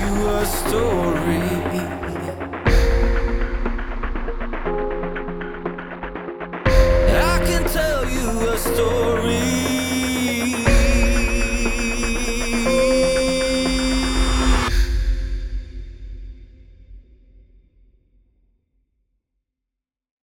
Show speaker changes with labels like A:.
A: you a story.
B: I can tell